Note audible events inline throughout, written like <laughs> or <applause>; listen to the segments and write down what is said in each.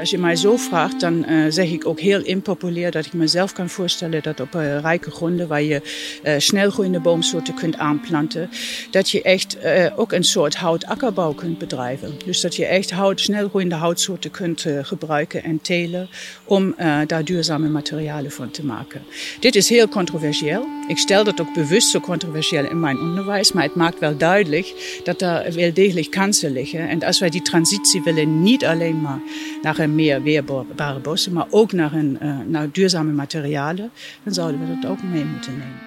Als je mij zo vraagt, dan uh, zeg ik ook heel impopulair dat ik mezelf kan voorstellen dat op uh, rijke gronden waar je uh, snelgroeiende boomsoorten kunt aanplanten, dat je echt ook een soort houtakkerbouw kunt bedrijven. Dus dat je echt hout, snelgroeiende houtsoorten kunt gebruiken en telen om daar duurzame materialen van te maken. Dit is heel controversieel. Ik stel dat ook bewust zo controversieel in mijn onderwijs, maar het maakt wel duidelijk dat er wel degelijk kansen liggen. En als wij die transitie willen, niet alleen maar naar een meer weerbare bossen, maar ook naar, een, uh, naar duurzame materialen, dan zouden we dat ook mee moeten nemen.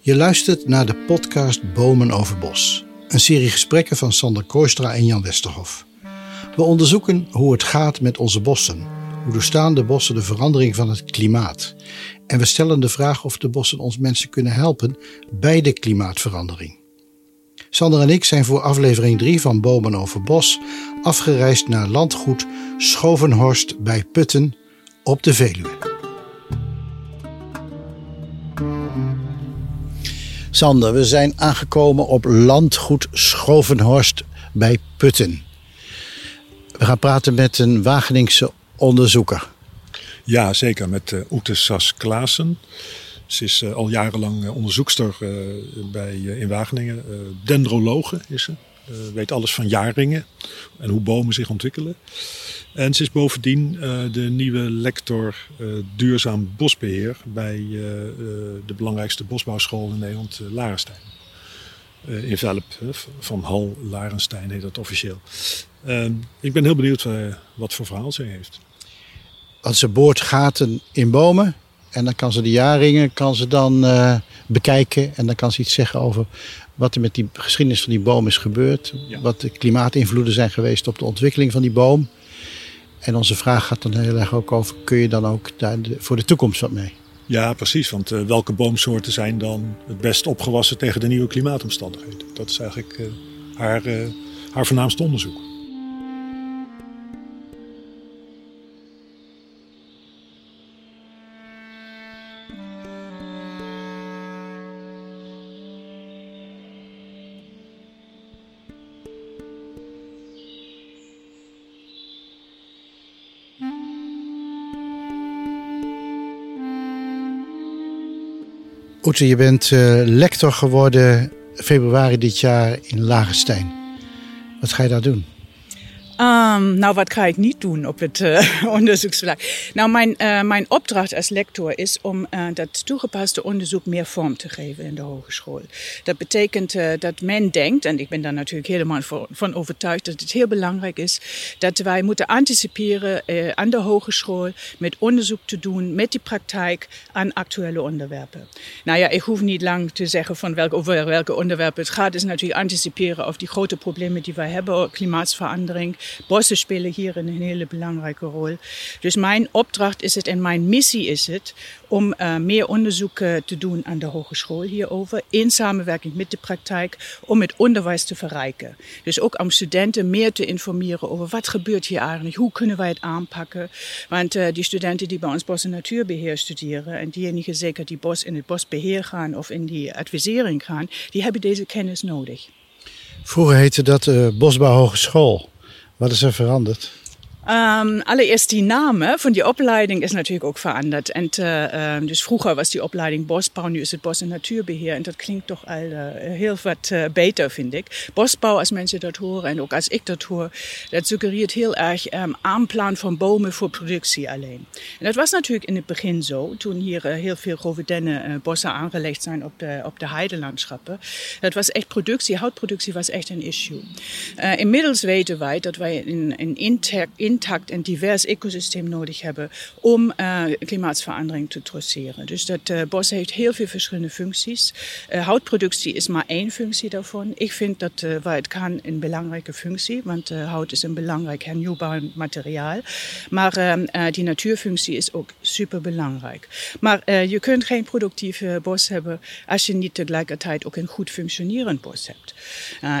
Je luistert naar de podcast Bomen over Bos. Een serie gesprekken van Sander Kooistra en Jan Westerhof. We onderzoeken hoe het gaat met onze bossen. Hoe doorstaan de bossen de verandering van het klimaat? En we stellen de vraag of de bossen ons mensen kunnen helpen bij de klimaatverandering. Sander en ik zijn voor aflevering 3 van Bomen over Bos afgereisd naar landgoed Schovenhorst bij Putten op de Veluwe. Sander, we zijn aangekomen op landgoed Schovenhorst bij Putten. We gaan praten met een Wageningse onderzoeker. Ja, zeker met uh, Oete Sas Klaassen. Ze is uh, al jarenlang uh, onderzoekster bij, in Wageningen. dendrologe is ze. weet alles van jaarringen en hoe bomen zich ontwikkelen. En ze is bovendien de nieuwe lector duurzaam bosbeheer bij de belangrijkste bosbouwschool in Nederland, Larenstein. in Velp, van Hal Larenstein heet dat officieel. Ehm, ik ben heel benieuwd wat voor verhaal ze heeft. Want ze boort gaten in bomen. En dan kan ze de jaarringen kan ze dan uh, bekijken. En dan kan ze iets zeggen over wat er met die geschiedenis van die boom is gebeurd. Wat de klimaatinvloeden zijn geweest op de ontwikkeling van die boom. En onze vraag gaat dan heel erg ook over: kun je dan ook daar voor de toekomst wat mee? Ja, precies. Want uh, welke boomsoorten zijn dan het best opgewassen tegen de nieuwe klimaatomstandigheden? Dat is eigenlijk uh, haar, haar voornaamste onderzoek. Oete, je bent uh, lector geworden februari dit jaar in Lagerstein. Wat ga je daar doen? Um, nou, wat ga ik niet doen op het uh, <laughs> onderzoeksvlak? Nou, mijn, uh, mijn opdracht als lector is om uh, dat toegepaste onderzoek meer vorm te geven in de hogeschool. Dat betekent dat men denkt, en ik ben daar natuurlijk helemaal van overtuigd dat het heel belangrijk is, dat wij moeten anticiperen aan de hogeschool met onderzoek te doen, met die praktijk aan actuele onderwerpen. Nou ja, ik hoef niet lang te zeggen van welke, over welke onderwerpen het gaat. Het is natuurlijk anticiperen op die grote problemen die wij hebben, klimaatsverandering Bossen spelen hier een hele belangrijke rol. Dus mijn opdracht is het en mijn missie is het om uh, meer onderzoek te doen aan de hogeschool hierover. In samenwerking met de praktijk om het onderwijs te verrijken. Dus ook om studenten meer te informeren over wat gebeurt hier eigenlijk. Hoe kunnen wij het aanpakken. Want uh, die studenten die bij ons bos- en natuurbeheer studeren. En diejenigen zeker die bos in het bosbeheer gaan of in die advisering gaan. Die hebben deze kennis nodig. Vroeger heette dat Bosbouw Hogeschool. Wat is er veranderd? Um, allereerst die naam van die opleiding is natuurlijk ook veranderd. En uh, dus vroeger was die opleiding bosbouw, nu is het bos- en natuurbeheer. En dat klinkt toch al uh, heel wat uh, beter, vind ik. Bosbouw, als mensen dat horen en ook als ik dat hoor, dat suggereert heel erg um, aanplan van bomen voor productie alleen. En dat was natuurlijk in het begin zo, toen hier heel veel grove bossen aangelegd zijn op de, op de heidelandschappen. Dat was echt productie, houtproductie was echt een issue. inmiddels weten wij dat wij een, een intact intact en divers ecosysteem nodig hebben om uh, klimaatverandering te traceren. Dus dat uh, bos heeft heel veel verschillende functies. Uh, houtproductie is maar één functie daarvan. Ik vind dat waar het kan een belangrijke functie, want hout is een belangrijk hernieuwbaar materiaal. Maar die natuurfunctie is ook super belangrijk. Maar je kunt geen productieve bos hebben als je niet tegelijkertijd ook een goed functionerend bos hebt.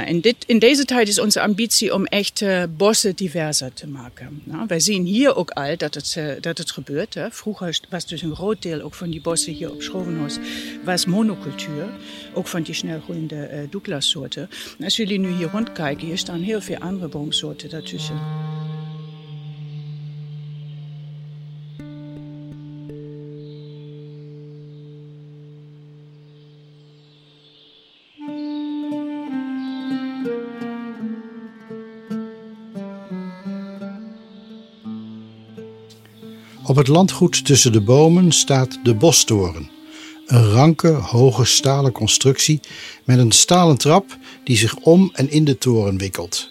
in, dit, in deze tijd is onze ambitie om echt bossen diverser te maken. Nou, wij zien hier ook al dat het, uh, dat het gebeurt. Vroeger was dus een groot deel ook van die bossen hier op Schrovenhorst was monocultuur. Ook van die snelgroeiende uh, Douglas-soorten. Als jullie nu hier rondkijken, hier staan heel veel andere boomsoorten daartussen. Op het landgoed tussen de bomen staat de Bostoren. Een ranke, hoge stalen constructie met een stalen trap die zich om en in de toren wikkelt.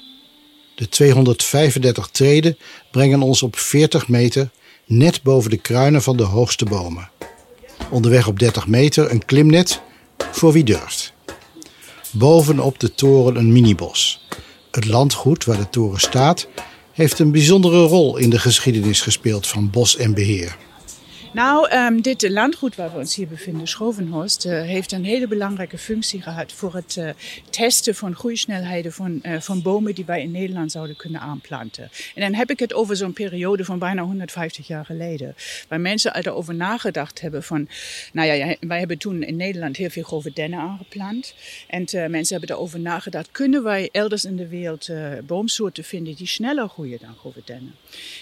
De 235 treden brengen ons op 40 meter, net boven de kruinen van de hoogste bomen. Onderweg op 30 meter een klimnet voor wie durft. Bovenop de toren een minibos. Het landgoed waar de toren staat heeft een bijzondere rol in de geschiedenis gespeeld van bos en beheer. Nou, um, dit landgoed waar we ons hier bevinden, Schrovenhorst, uh, heeft een hele belangrijke functie gehad voor het uh, testen van groeisnelheden van, uh, van bomen die wij in Nederland zouden kunnen aanplanten. En dan heb ik het over zo'n periode van bijna 150 jaar geleden. Waar mensen al erover nagedacht hebben van, nou ja, wij hebben toen in Nederland heel veel grove dennen aangeplant. En mensen hebben erover nagedacht, kunnen wij elders in de wereld boomsoorten vinden die sneller groeien dan grove dennen?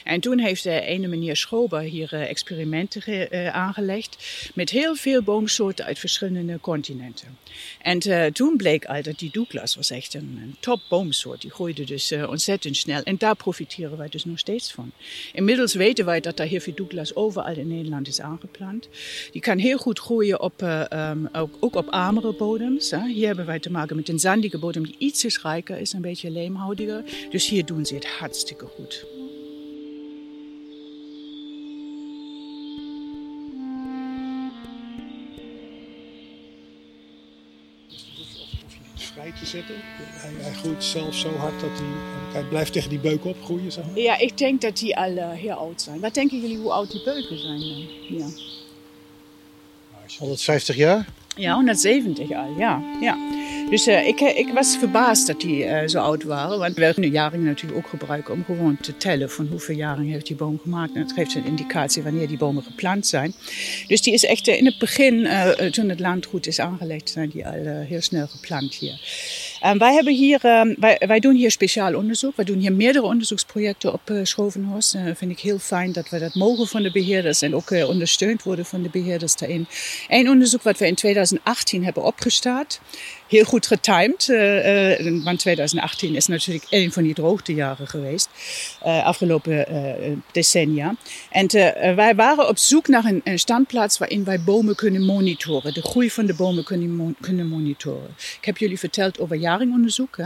En toen heeft de ene meneer Schober hier experimenten uh, aangelegd met heel veel boomsoorten uit verschillende continenten. En uh, toen bleek al dat die Douglas was echt een, top boomsoort. Die groeide dus uh, ontzettend snel. En daar profiteren wij dus nog steeds van. Inmiddels weten wij dat heel veel Douglas overal in Nederland is aangeplant. Die kan heel goed groeien op, um, ook, op armere bodems. Hier hebben wij te maken met een zandige bodem die iets rijker is, een beetje leemhoudiger. Dus hier doen ze het hartstikke goed. Vrij te zetten. Hij, hij, groeit zelf zo hard dat hij, hij blijft tegen die beuken opgroeien. Zeg maar. Ja, ik denk dat die al uh, heel oud zijn. Wat denken jullie hoe oud die beuken zijn? Ja. 150 jaar? Ja, 170 al, ja. ja. Dus uh, ik, ik, was verbaasd dat die uh, zo oud waren. Want we kunnen jaringen natuurlijk ook gebruiken om gewoon te tellen van hoeveel jaringen heeft die boom gemaakt. En het geeft een indicatie wanneer die bomen geplant zijn. Dus die is echt in het begin, toen het landgoed is aangelegd, zijn die al heel snel geplant hier. Wij, hebben hier, um, wij, wij, doen hier speciaal onderzoek. Wij doen hier meerdere onderzoeksprojecten op Schrovenhorst. Uh, vind ik heel fijn dat we dat mogen van de beheerders en ook ondersteund worden van de beheerders daarin. Een onderzoek wat we in 2018 hebben opgestart heel goed getimed. Uh, want 2018 is natuurlijk een van die droogtejaren geweest. Uh, afgelopen decennia. En wij waren op zoek naar een, een, standplaats waarin wij bomen kunnen monitoren. De groei van de bomen kunnen, kunnen monitoren. Ik heb jullie verteld over jaringonderzoek.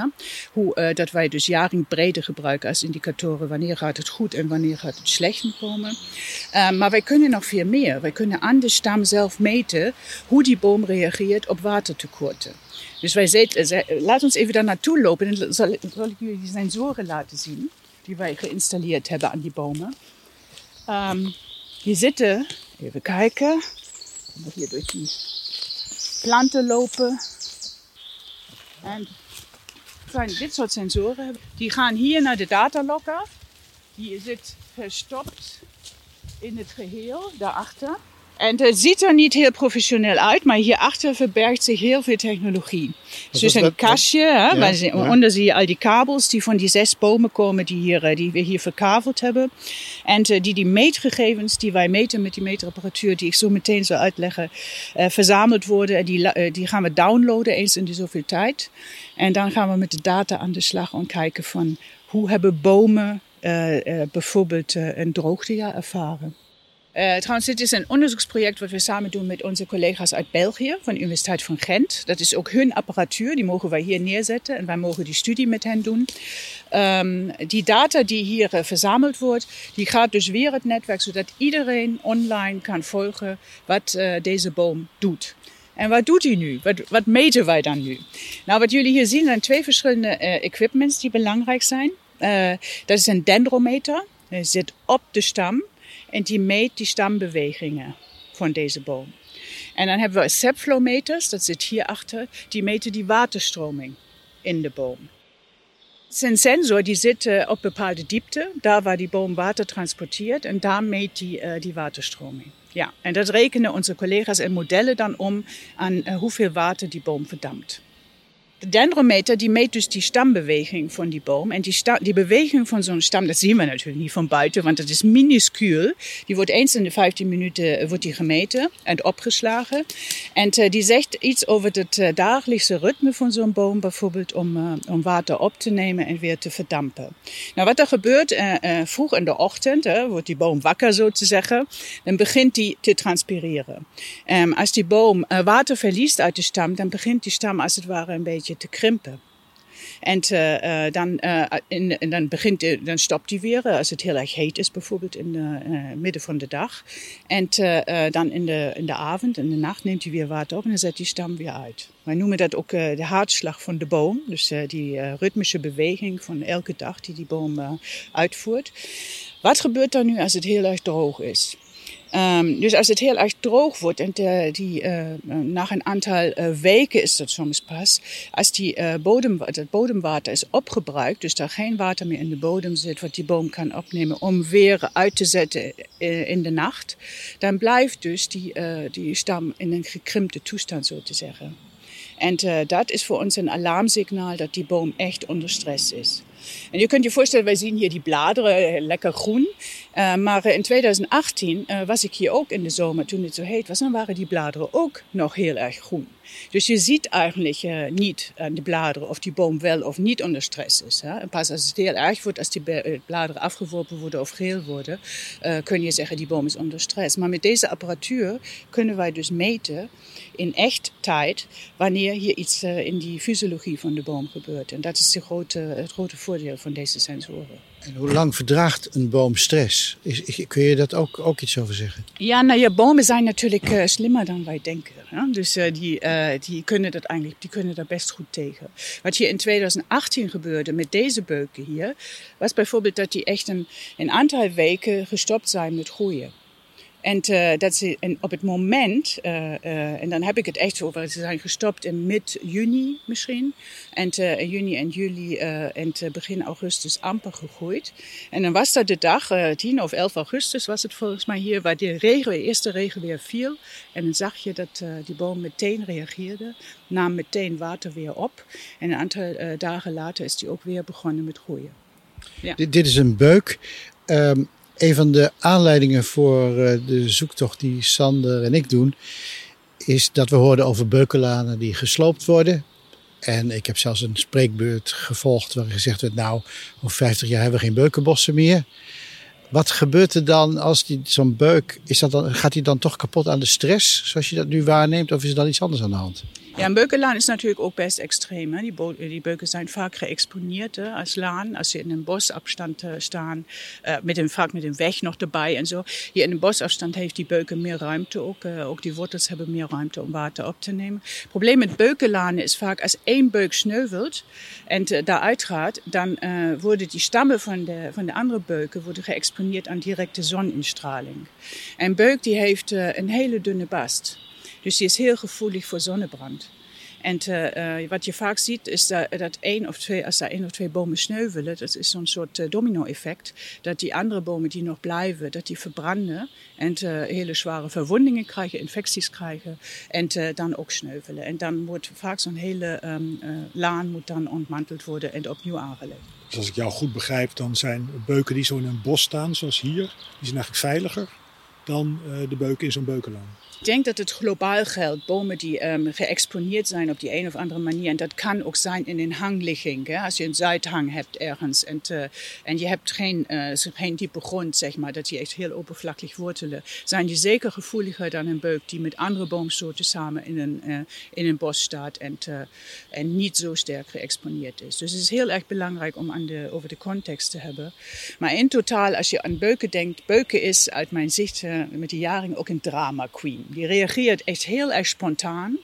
Hoe dat wij dus jaring breder gebruiken als indicatoren. Wanneer gaat het goed en wanneer gaat het slecht met bomen. maar wij kunnen nog veel meer. Wij kunnen aan de stam zelf meten hoe die boom reageert op watertekorten. Dus wij zeiden, laat ons even daar naartoe lopen. En zal, ik jullie die sensoren laten zien. Die wij geïnstalleerd hebben aan die bomen. Um, hier zitten, even kijken. Hier door die planten lopen. En dit soort sensoren. Die gaan hier naar de datalokker. Die zit verstopt in het geheel, daarachter. En het ziet er niet heel professioneel uit, maar hierachter verbergt zich heel veel technologie. Dus, dus een kastje, hè, ja, ja. onder zie je al die kabels die van die zes bomen komen die, hier, eh, die we hier verkaveld hebben. En uh, die die meetgegevens die wij meten met die meetapparatuur, die ik zo meteen zal uitleggen, uh, verzameld worden. En die, uh, die gaan we downloaden eens in de zoveel tijd. En dan gaan we met de data aan de slag en kijken van hoe hebben bomen bijvoorbeeld een droogtejaar ervaren. Uh, trouwens, dit is een onderzoeksproject wat we samen doen met onze collega's uit België, van de Universiteit van Gent. Dat is ook hun apparatuur, die mogen wij hier neerzetten en wij mogen die studie met hen doen. Um, die data die hier uh, verzameld wordt, die gaat dus weer het netwerk, zodat iedereen online kan volgen wat uh, deze boom doet. En wat doet hij nu? Wat, meten wij dan nu? Nou, wat jullie hier zien zijn twee verschillende equipments die belangrijk zijn. dat is een dendrometer, hij zit op de stam. En die meet die stambewegingen van deze boom. En dan hebben we sepflowmeters, dat zit hier achter, die meten die waterstroming in de boom. Het is een sensor die zit uh, op bepaalde diepte, daar waar die boom water transporteert en daar meet die, uh, die waterstroming. Ja, en dat rekenen onze collega's en modellen dan om aan uh, hoeveel water die boom verdampt. De dendrometer die meet dus die stambeweging van die boom. En die, die beweging van zo'n stam, dat zien we natuurlijk niet van buiten, want het is minuscuul. Die wordt eens in de 15 minuten eh, wordt die gemeten en opgeslagen. En uh, die zegt iets over het uh, dagelijkse ritme van zo'n boom, bijvoorbeeld om, om water op te nemen en weer te verdampen. Nou, wat er gebeurt, vroeg in de ochtend, wordt die boom wakker zo te zeggen, dan begint die te transpireren. Um, als die boom water verliest uit de stam, dan begint die stam als het ware een beetje te krimpen. En uh, dan, uh, in, dan, begint, dan stopt hij weer als het heel erg heet is, bijvoorbeeld in uh, midden van de dag. En dan in de, in de avond, in de nacht, neemt hij weer water op en dan zet die stam weer uit. Wij noemen dat ook de hartslag van de boom. Dus die ritmische beweging van elke dag die die boom uitvoert. Wat gebeurt er nu als het heel erg droog is? Um, dus als het heel erg droog wordt en de, die, uh, na een aantal uh, weken is dat soms pas, als die, bodem, het bodemwater is opgebruikt, dus daar geen water meer in de bodem zit wat die boom kan opnemen om weer uit te zetten in de nacht, dan blijft dus die, die stam in een gekrimpte toestand, zo te zeggen. En dat is voor ons een alarmsignaal dat die boom echt onder stress is. En je kunt je voorstellen, wij zien hier die bladeren eh, lekker groen. Uh, maar in 2018 uh, was ik hier ook in de zomer toen het zo heet was. En waren die bladeren ook nog heel erg groen. Dus je ziet eigenlijk uh, niet aan de bladeren of die boom wel of niet onder stress is. En pas als het heel erg wordt, als die bladeren afgeworpen worden of geel worden, kun je zeggen die boom is onder stress. Maar met deze apparatuur kunnen wij dus meten in echt tijd wanneer hier iets in die fysiologie van de boom gebeurt. En dat is de grote, het grote voordeel van deze sensoren. En hoe lang verdraagt een boom stress? Is, kun je dat ook, ook iets over zeggen? Ja, nou ja, bomen zijn natuurlijk uh, slimmer dan wij denken. Dus uh, die, uh, die kunnen dat eigenlijk, die kunnen daar best goed tegen. Wat hier in 2018 gebeurde met deze beuken hier, was bijvoorbeeld dat die echt een aantal weken gestopt zijn met groeien. En uh, dat ze en op het moment, uh, uh, en dan heb ik het echt over, ze zijn gestopt in mid-juni misschien. En juni en juli en begin augustus amper gegroeid. En dan was dat de dag, 10 of 11 augustus was het volgens mij hier, waar de, regen, de eerste regen weer viel. En dan zag je dat die boom meteen reageerde, nam meteen water weer op. En een aantal dagen later is die ook weer begonnen met groeien. Ja. Dit, dit is een beuk. Um, een van de aanleidingen voor eh, de zoektocht die Sander en ik doen, is dat we hoorden over beukelanen die gesloopt worden. En ik heb zelfs een spreekbeurt gevolgd waarin gezegd werd, nou, over 50 jaar hebben we geen beukenbossen meer. Wat gebeurt er dan als zo'n beuk, is dat dan, gaat hij dan toch kapot aan de stress, zoals je dat nu waarneemt, of is er dan iets anders aan de hand? Ja, een beukenlaan is natuurlijk ook best extreem. Hè? Die, die beuken zijn vaak geëxponeerd hè, als laan. Als ze in een bosafstand uh, staan, uh, met een, vaak met een weg nog erbij en zo. Hier in een bosafstand heeft die beuken meer ruimte. Ook, uh, ook die wortels hebben meer ruimte om water op te nemen. Het probleem met beukenlanen is vaak als één beuk sneuvelt en daaruit gaat, dan worden die stammen van de, van de andere beuken worden geëxponeerd aan directe zoninstraling. Een beuk die heeft een hele dunne bast. Dus die is heel gevoelig voor zonnebrand. En uh, wat je vaak ziet is dat, één of twee, als er één of twee bomen sneuvelen, dat is zo'n soort uh, domino-effect, dat die andere bomen die nog blijven, dat die verbranden en hele zware verwondingen krijgen, infecties krijgen en dan ook sneuvelen. En dan wordt vaak zo'n hele um, laan moet dan ontmanteld worden en opnieuw aangelegd. Dus als ik jou goed begrijp, dan zijn beuken die zo in een bos staan, zoals hier, die zijn eigenlijk veiliger dan de beuken in zo'n beukenlaan. Ik denk dat het globaal geldt. Bomen die um, geëxponeerd zijn op die een of andere manier. En dat kan ook zijn in een hangligging. Als je een zuidhang hebt ergens en, te, en je hebt geen, uh, geen diepe grond, zeg maar, dat die echt heel oppervlakkig wortelen, zijn die zeker gevoeliger dan een beuk die met andere boomsoorten samen in een, in een bos staat en, en niet zo sterk geëxponeerd is. Dus het is heel erg belangrijk om aan de, over de context te hebben. Maar in totaal, als je aan beuken denkt, beuken is uit mijn zicht met die jaring ook een drama queen. Die reageert echt heel erg spontaan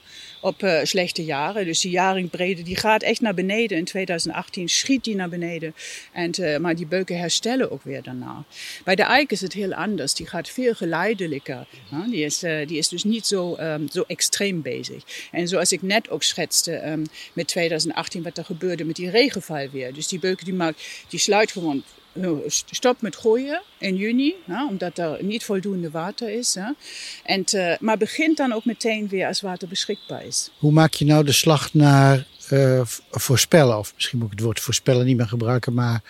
op uh, slechte jaren. Dus die jaringbrede die gaat echt naar beneden. In 2018 schiet die naar beneden. En, uh, maar die beuken herstellen ook weer daarna. Bij de eik is het heel anders. Die gaat veel geleidelijker. Die, is, die is dus niet zo, um, zo extreem bezig. En zoals ik net ook schetste um, met 2018 wat er gebeurde met die regenval weer. Dus die beuken die, maakt, die sluit gewoon stop met gooien in juni, omdat er niet voldoende water is. En, uh, maar begint dan ook meteen weer als water beschikbaar is. Hoe maak je nou de slag naar uh, voorspellen? Of misschien moet ik het woord voorspellen niet meer gebruiken, maar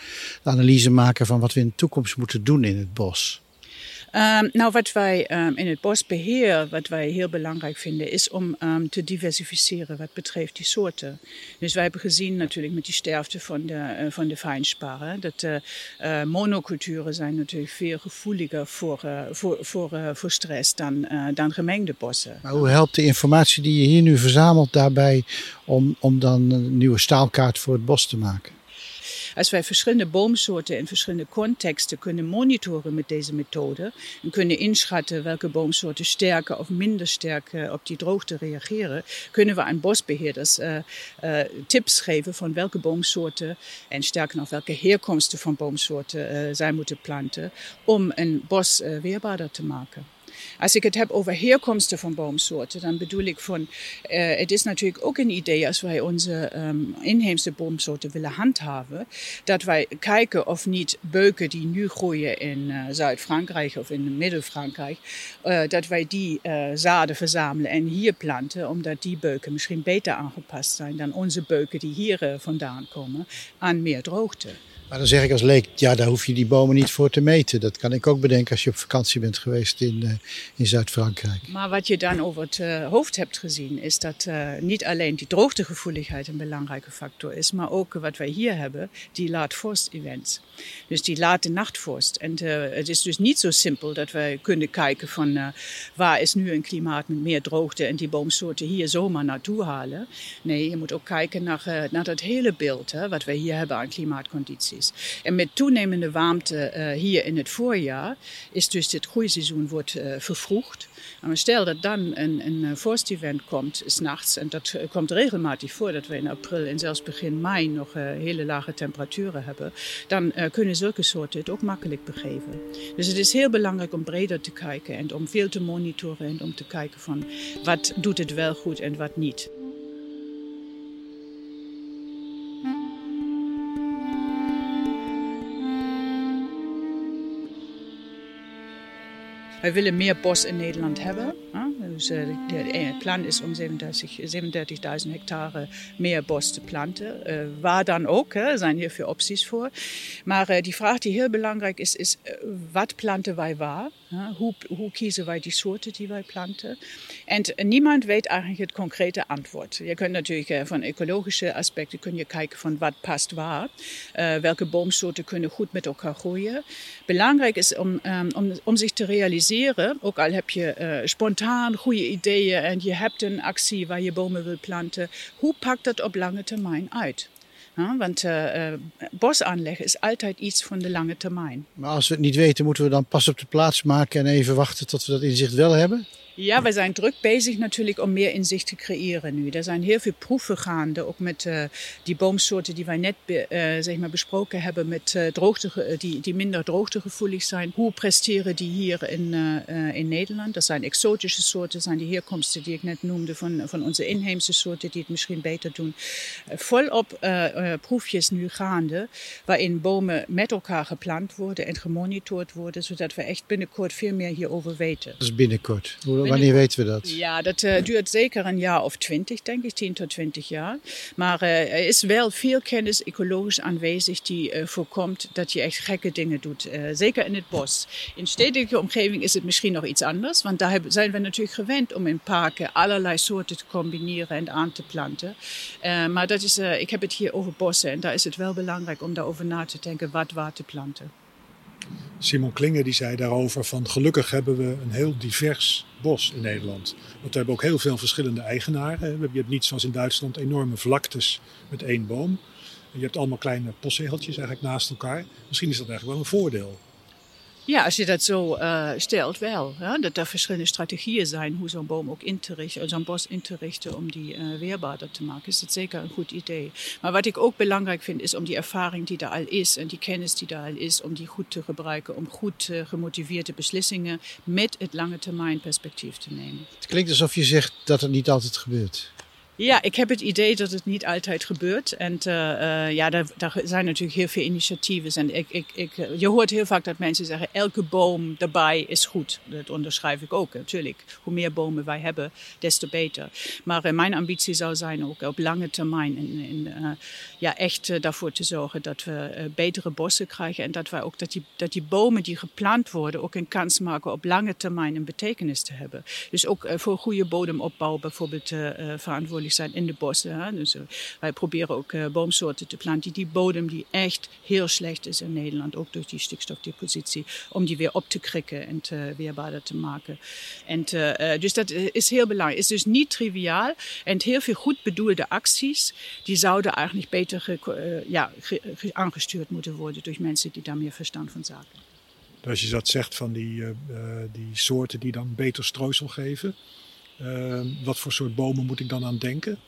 analyse maken van wat we in de toekomst moeten doen in het bos. Um, nou, wat wij um, in het bosbeheer, wat wij heel belangrijk vinden, is om um, te diversificeren wat betreft die soorten. Dus wij hebben gezien natuurlijk met die sterfte van de, uh, van de fijnsparen, dat uh, uh, monoculturen zijn natuurlijk veel gevoeliger voor, voor, voor, voor stress dan, dan gemengde bossen. Maar hoe helpt de informatie die je hier nu verzamelt daarbij om, om dan een nieuwe staalkaart voor het bos te maken? Als wij verschillende boomsoorten in verschillende contexten kunnen monitoren met deze methode en kunnen inschatten welke boomsoorten sterker of minder sterk op die droogte reageren, kunnen we aan bosbeheerders uh, uh, tips geven van welke boomsoorten en sterker nog welke herkomsten van boomsoorten uh, zij moeten planten om een bos weerbaarder te maken. Als ik het heb over herkomsten van boomsoorten, dan bedoel ik van, uh, het is natuurlijk ook een idee als wij onze um, inheemse boomsoorten willen handhaven, dat wij kijken of niet beuken die nu groeien in uh, Zuid-Frankrijk of in Midden-Frankrijk, uh, dat wij die zaden verzamelen en hier planten, omdat die beuken misschien beter aangepast zijn dan onze beuken die hier vandaan komen aan meer droogte. Maar dan zeg ik als leek, ja, daar hoef je die bomen niet voor te meten. Dat kan ik ook bedenken als je op vakantie bent geweest in, uh, in Zuid-Frankrijk. Maar wat je dan over het uh, hoofd hebt gezien, is dat uh, niet alleen die droogtegevoeligheid een belangrijke factor is, maar ook wat wij hier hebben, die laat-vorst-events. Dus die late nachtvorst. En het is dus niet zo simpel dat wij kunnen kijken van waar is nu een klimaat met meer droogte en die boomsoorten hier zomaar naartoe halen. Nee, je moet ook kijken naar, naar dat hele beeld, hè, wat wij hier hebben aan klimaatcondities. En met toenemende warmte uh, hier in het voorjaar is dus dit groeiseizoen wordt uh, vervroegd. Maar stel dat dan een, een vorstevent komt, s'nachts, en dat komt regelmatig voor dat we in april en zelfs begin mei nog hele lage temperaturen hebben, dan kunnen zulke soorten het ook makkelijk begeven. Dus het is heel belangrijk om breder te kijken en om veel te monitoren en om te kijken van wat doet het wel goed en wat niet. Wij willen meer bos in Nederland hebben. Dus het plan is om 37.000 hectare meer bos te planten. Waar dan ook, er zijn hier veel opties voor. Maar die vraag die heel belangrijk is, is wat planten wij waar? Hoe, kiezen wij die soorten die wij planten? En niemand weet eigenlijk het concrete antwoord. Je kunt natuurlijk van ecologische aspecten kun je kijken van wat past waar. Uh, welke boomsoorten kunnen goed met elkaar groeien. Belangrijk is om, um, om, zich te realiseren, ook al heb je uh, spontaan goede ideeën en je hebt een actie waar je bomen wil planten, hoe pakt dat op lange termijn uit? Ja, want uh, bos aanleggen is altijd iets van de lange termijn. Maar als we het niet weten, moeten we dan pas op de plaats maken en even wachten tot we dat inzicht wel hebben? Ja, we zijn druk bezig natuurlijk om meer inzicht te creëren nu. Er zijn heel veel proeven gaande, ook met uh, die boomsoorten die wij net be, uh, zeg maar besproken hebben, met uh, droogte, die, die minder droogtegevoelig zijn. Hoe presteren die hier in, in Nederland? Dat zijn exotische soorten, zijn die herkomsten die ik net noemde van, van onze inheemse soorten die het misschien beter doen. volop proefjes nu gaande, waarin bomen met elkaar geplant worden en gemonitord worden, zodat we echt binnenkort veel meer hierover weten. Dat is binnenkort. Hoe Wanneer weten we dat? Ja, dat uh, duurt zeker een jaar of twintig, denk ik, 10 tot 20 jaar. Maar uh, er is wel veel kennis ecologisch aanwezig die uh, voorkomt dat je echt gekke dingen doet. zeker in het bos. In stedelijke omgeving is het misschien nog iets anders, want daar zijn we natuurlijk gewend om in parken allerlei soorten te combineren en aan te planten. maar dat is, ik heb het hier over bossen en daar is het wel belangrijk om daarover na te denken wat waar te planten. Simon Klinger die zei daarover van gelukkig hebben we een heel divers bos in Nederland. Want we hebben ook heel veel verschillende eigenaren. Je hebt niet zoals in Duitsland enorme vlaktes met één boom. Je hebt allemaal kleine postzegeltjes eigenlijk naast elkaar. Misschien is dat eigenlijk wel een voordeel. Ja, als je dat zo uh, stelt, wel. Ja? Dat er verschillende strategieën zijn hoe zo'n boom ook in te richten, zo'n bos in te richten om die uh, weerbaarder te maken. Is dat zeker een goed idee. Maar wat ik ook belangrijk vind, is om die ervaring die er al is en die kennis die er al is, om die goed te gebruiken, om goed gemotiveerde beslissingen met het lange termijn perspectief te nemen. Het klinkt alsof je zegt dat het niet altijd gebeurt. Ja, ik heb het idee dat het niet altijd gebeurt. En uh, ja, daar, zijn natuurlijk heel veel initiatieven. En ik, ik, ik, je hoort heel vaak dat mensen zeggen, elke boom erbij is goed. Dat onderschrijf ik ook, natuurlijk. Hoe meer bomen wij hebben, des te beter. Maar mijn ambitie zou zijn ook op lange termijn in, in, ja, echt daarvoor te zorgen dat we betere bossen krijgen. En dat, wij ook, dat, die, dat die bomen die geplant worden ook een kans maken op lange termijn een betekenis te hebben. Dus ook voor goede bodemopbouw bijvoorbeeld verantwoordelijk zijn in de bossen. Hè. Dus uh, wij proberen ook uh, boomsoorten te planten die bodem die echt heel slecht is in Nederland, ook door die stikstofdepositie, om die weer op te krikken en weerbaarder te maken. En uh, dus dat is heel belangrijk. Het is dus niet triviaal en heel veel goed bedoelde acties, die zouden eigenlijk beter ja, ge, ge, aangestuurd moeten worden door mensen die daar meer verstand van zaken. Als je dat zegt van die, die soorten die dan beter strooisel geven, wat voor soort bomen moet ik dan aan denken?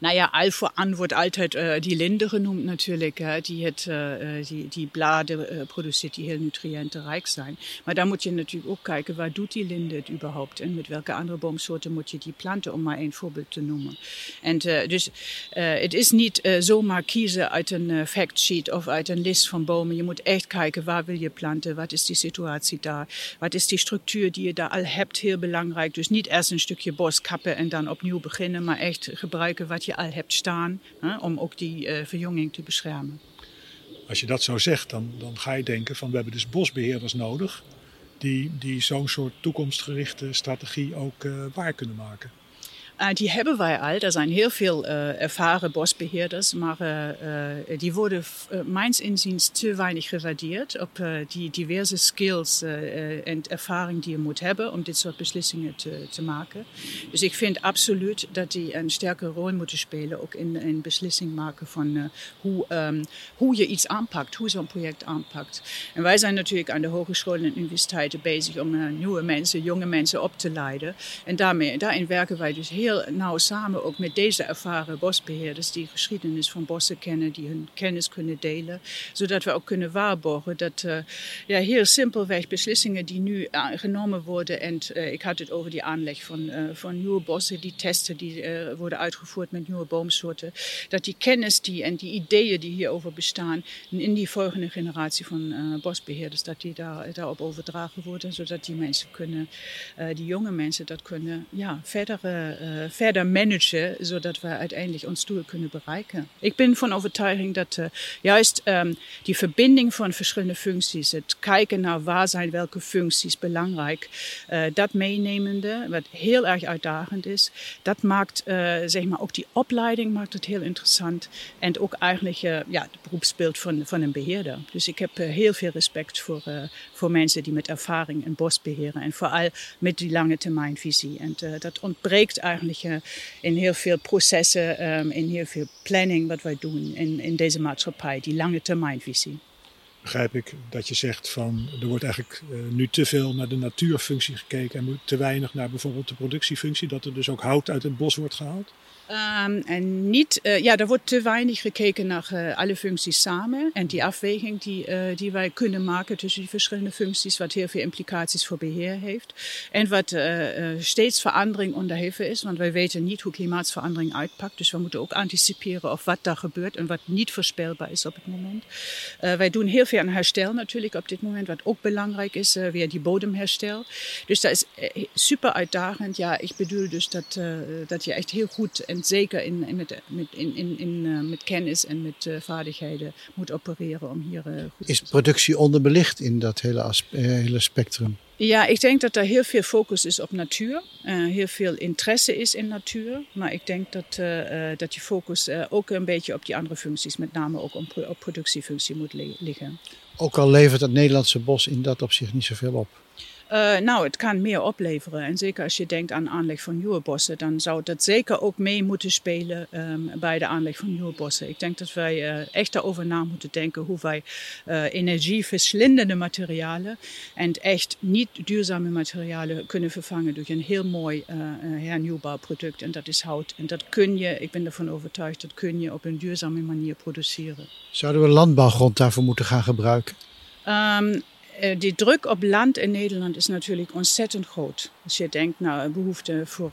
Nou ja, al vooraan wordt altijd uh, die linde genoemd natuurlijk. Hè, die, het, uh, die, die bladen uh, produceert die heel nutriëntenrijk zijn. Maar daar moet je natuurlijk ook kijken, waar doet die linde het überhaupt? En met welke andere boomsoorten moet je die planten, om maar één voorbeeld te noemen. En dus het is niet zomaar kiezen uit een factsheet of uit een list van bomen. Je moet echt kijken, waar wil je planten? Wat is die situatie daar? Wat is die structuur die je daar al hebt? Heel belangrijk. Dus niet eerst een stukje bos kappen en dan opnieuw beginnen, maar echt gebruiken wat je al hebt staan, hè, om ook die uh, verjonging te beschermen. Als je dat zo zegt, dan, dan ga je denken van we hebben dus bosbeheerders nodig die, die zo'n soort toekomstgerichte strategie ook uh, waar kunnen maken. Uh, die hebben wij al. Er zijn heel veel uh, ervaren bosbeheerders, maar uh, die worden mijns inziens te weinig gewaardeerd op die diverse skills en ervaring die je moet hebben om dit soort beslissingen te, maken. Dus ik vind absoluut dat die een sterke rol moeten spelen, ook in, in beslissing maken van hoe, um, hoe je iets aanpakt, hoe zo'n project aanpakt. En wij zijn natuurlijk aan de hogescholen en universiteiten bezig om nieuwe mensen, jonge mensen op te leiden. En daarmee, daarin werken wij dus heel heel nauw samen ook met deze ervaren bosbeheerders die geschiedenis van bossen kennen, die hun kennis kunnen delen, zodat we ook kunnen waarborgen dat uh, ja, heel simpelweg beslissingen die nu genomen worden en uh, ik had het over die aanleg van, van nieuwe bossen, die testen die worden uitgevoerd met nieuwe boomsoorten, dat die kennis die, en die ideeën die hierover bestaan in die volgende generatie van bosbeheerders, dat die daar, daarop overdragen worden, zodat die mensen kunnen, die jonge mensen dat kunnen ja, verder verder managen, zodat we uiteindelijk ons doel kunnen bereiken. Ik ben van overtuiging dat uh, juist um, die verbinding van verschillende functies, het kijken naar waar zijn welke functies belangrijk, uh, dat meenemende, wat heel erg uitdagend is, dat maakt zeg maar ook die opleiding maakt het heel interessant en ook eigenlijk ja, het beroepsbeeld van, van een beheerder. Dus ik heb heel veel respect voor, voor mensen die met ervaring een bos beheren en vooral met die lange termijnvisie. En dat ontbreekt eigenlijk in heel veel processen, um, in heel veel planning wat wij doen in, in deze maatschappij, die lange termijnvisie. Begrijp ik dat je zegt van er wordt eigenlijk uh, nu te veel naar de natuurfunctie gekeken en te weinig naar bijvoorbeeld de productiefunctie, dat er dus ook hout uit het bos wordt gehaald? Um, en niet, uh, ja, er wordt te weinig gekeken naar uh, alle functies samen. En die afweging die, die wij kunnen maken tussen die verschillende functies, wat heel veel implicaties voor beheer heeft. En wat steeds verandering onderheven is, want wij weten niet hoe klimaatsverandering uitpakt. Dus we moeten ook anticiperen op wat daar gebeurt en wat niet voorspelbaar is op het moment. wij doen heel herstel natuurlijk op dit moment, wat ook belangrijk is, weer die bodemherstel. Dus dat is super uitdagend. Ja, ik bedoel dus dat, dat je echt heel goed en zeker in, in, met, met, in, in, in, uh, met kennis en met uh, vaardigheden moet opereren om hier uh, goed Is productie onderbelicht in dat hele, hele spectrum? Ja, ik denk dat er heel veel focus is op natuur. heel veel interesse is in natuur. Maar ik denk dat, dat je focus ook een beetje op die andere functies, met name ook op productiefunctie, moet liggen. Ook al levert het Nederlandse bos in dat opzicht niet zoveel op. Uh, nou, het kan meer opleveren. En zeker als je denkt aan aanleg van nieuwe bossen, dan zou dat zeker ook mee moeten spelen um, bij de aanleg van nieuwe bossen. Ik denk dat wij uh, echt daarover na moeten denken hoe wij uh, energieverslindende materialen en echt niet duurzame materialen kunnen vervangen door een heel mooi hernieuwbaar product. En dat is hout. En dat kun je, ik ben ervan overtuigd, dat kun je op een duurzame manier produceren. Zouden we landbouwgrond daarvoor moeten gaan gebruiken? Um, die druk op land in Nederland is natuurlijk ontzettend groot. Als je denkt naar nou, behoefte voor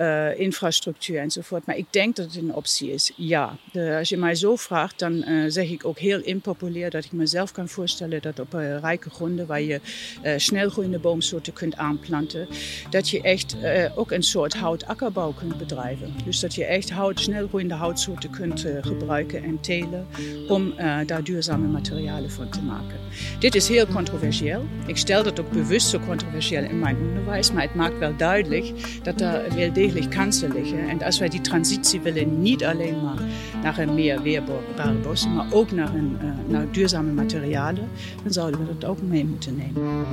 uh, infrastructuur enzovoort. Maar ik denk dat het een optie is, ja. Als je mij zo vraagt, dan uh, zeg ik ook heel impopulair dat ik mezelf kan voorstellen dat op uh, rijke gronden waar je snelgroeiende boomsoorten kunt aanplanten, dat je echt ook een soort houtakkerbouw kunt bedrijven. Dus dat je echt hout, snelgroeiende houtsoorten kunt gebruiken en telen om daar duurzame materialen van te maken. Dit is heel controversieel. Ik stel dat ook bewust zo controversieel in mijn onderwijs, maar maakt wel duidelijk dat er wel degelijk kansen liggen. En als wij die transitie willen, niet alleen maar naar een meer weerbare bossen, maar ook naar, een, uh, naar duurzame materialen, dan zouden we dat ook mee moeten nemen.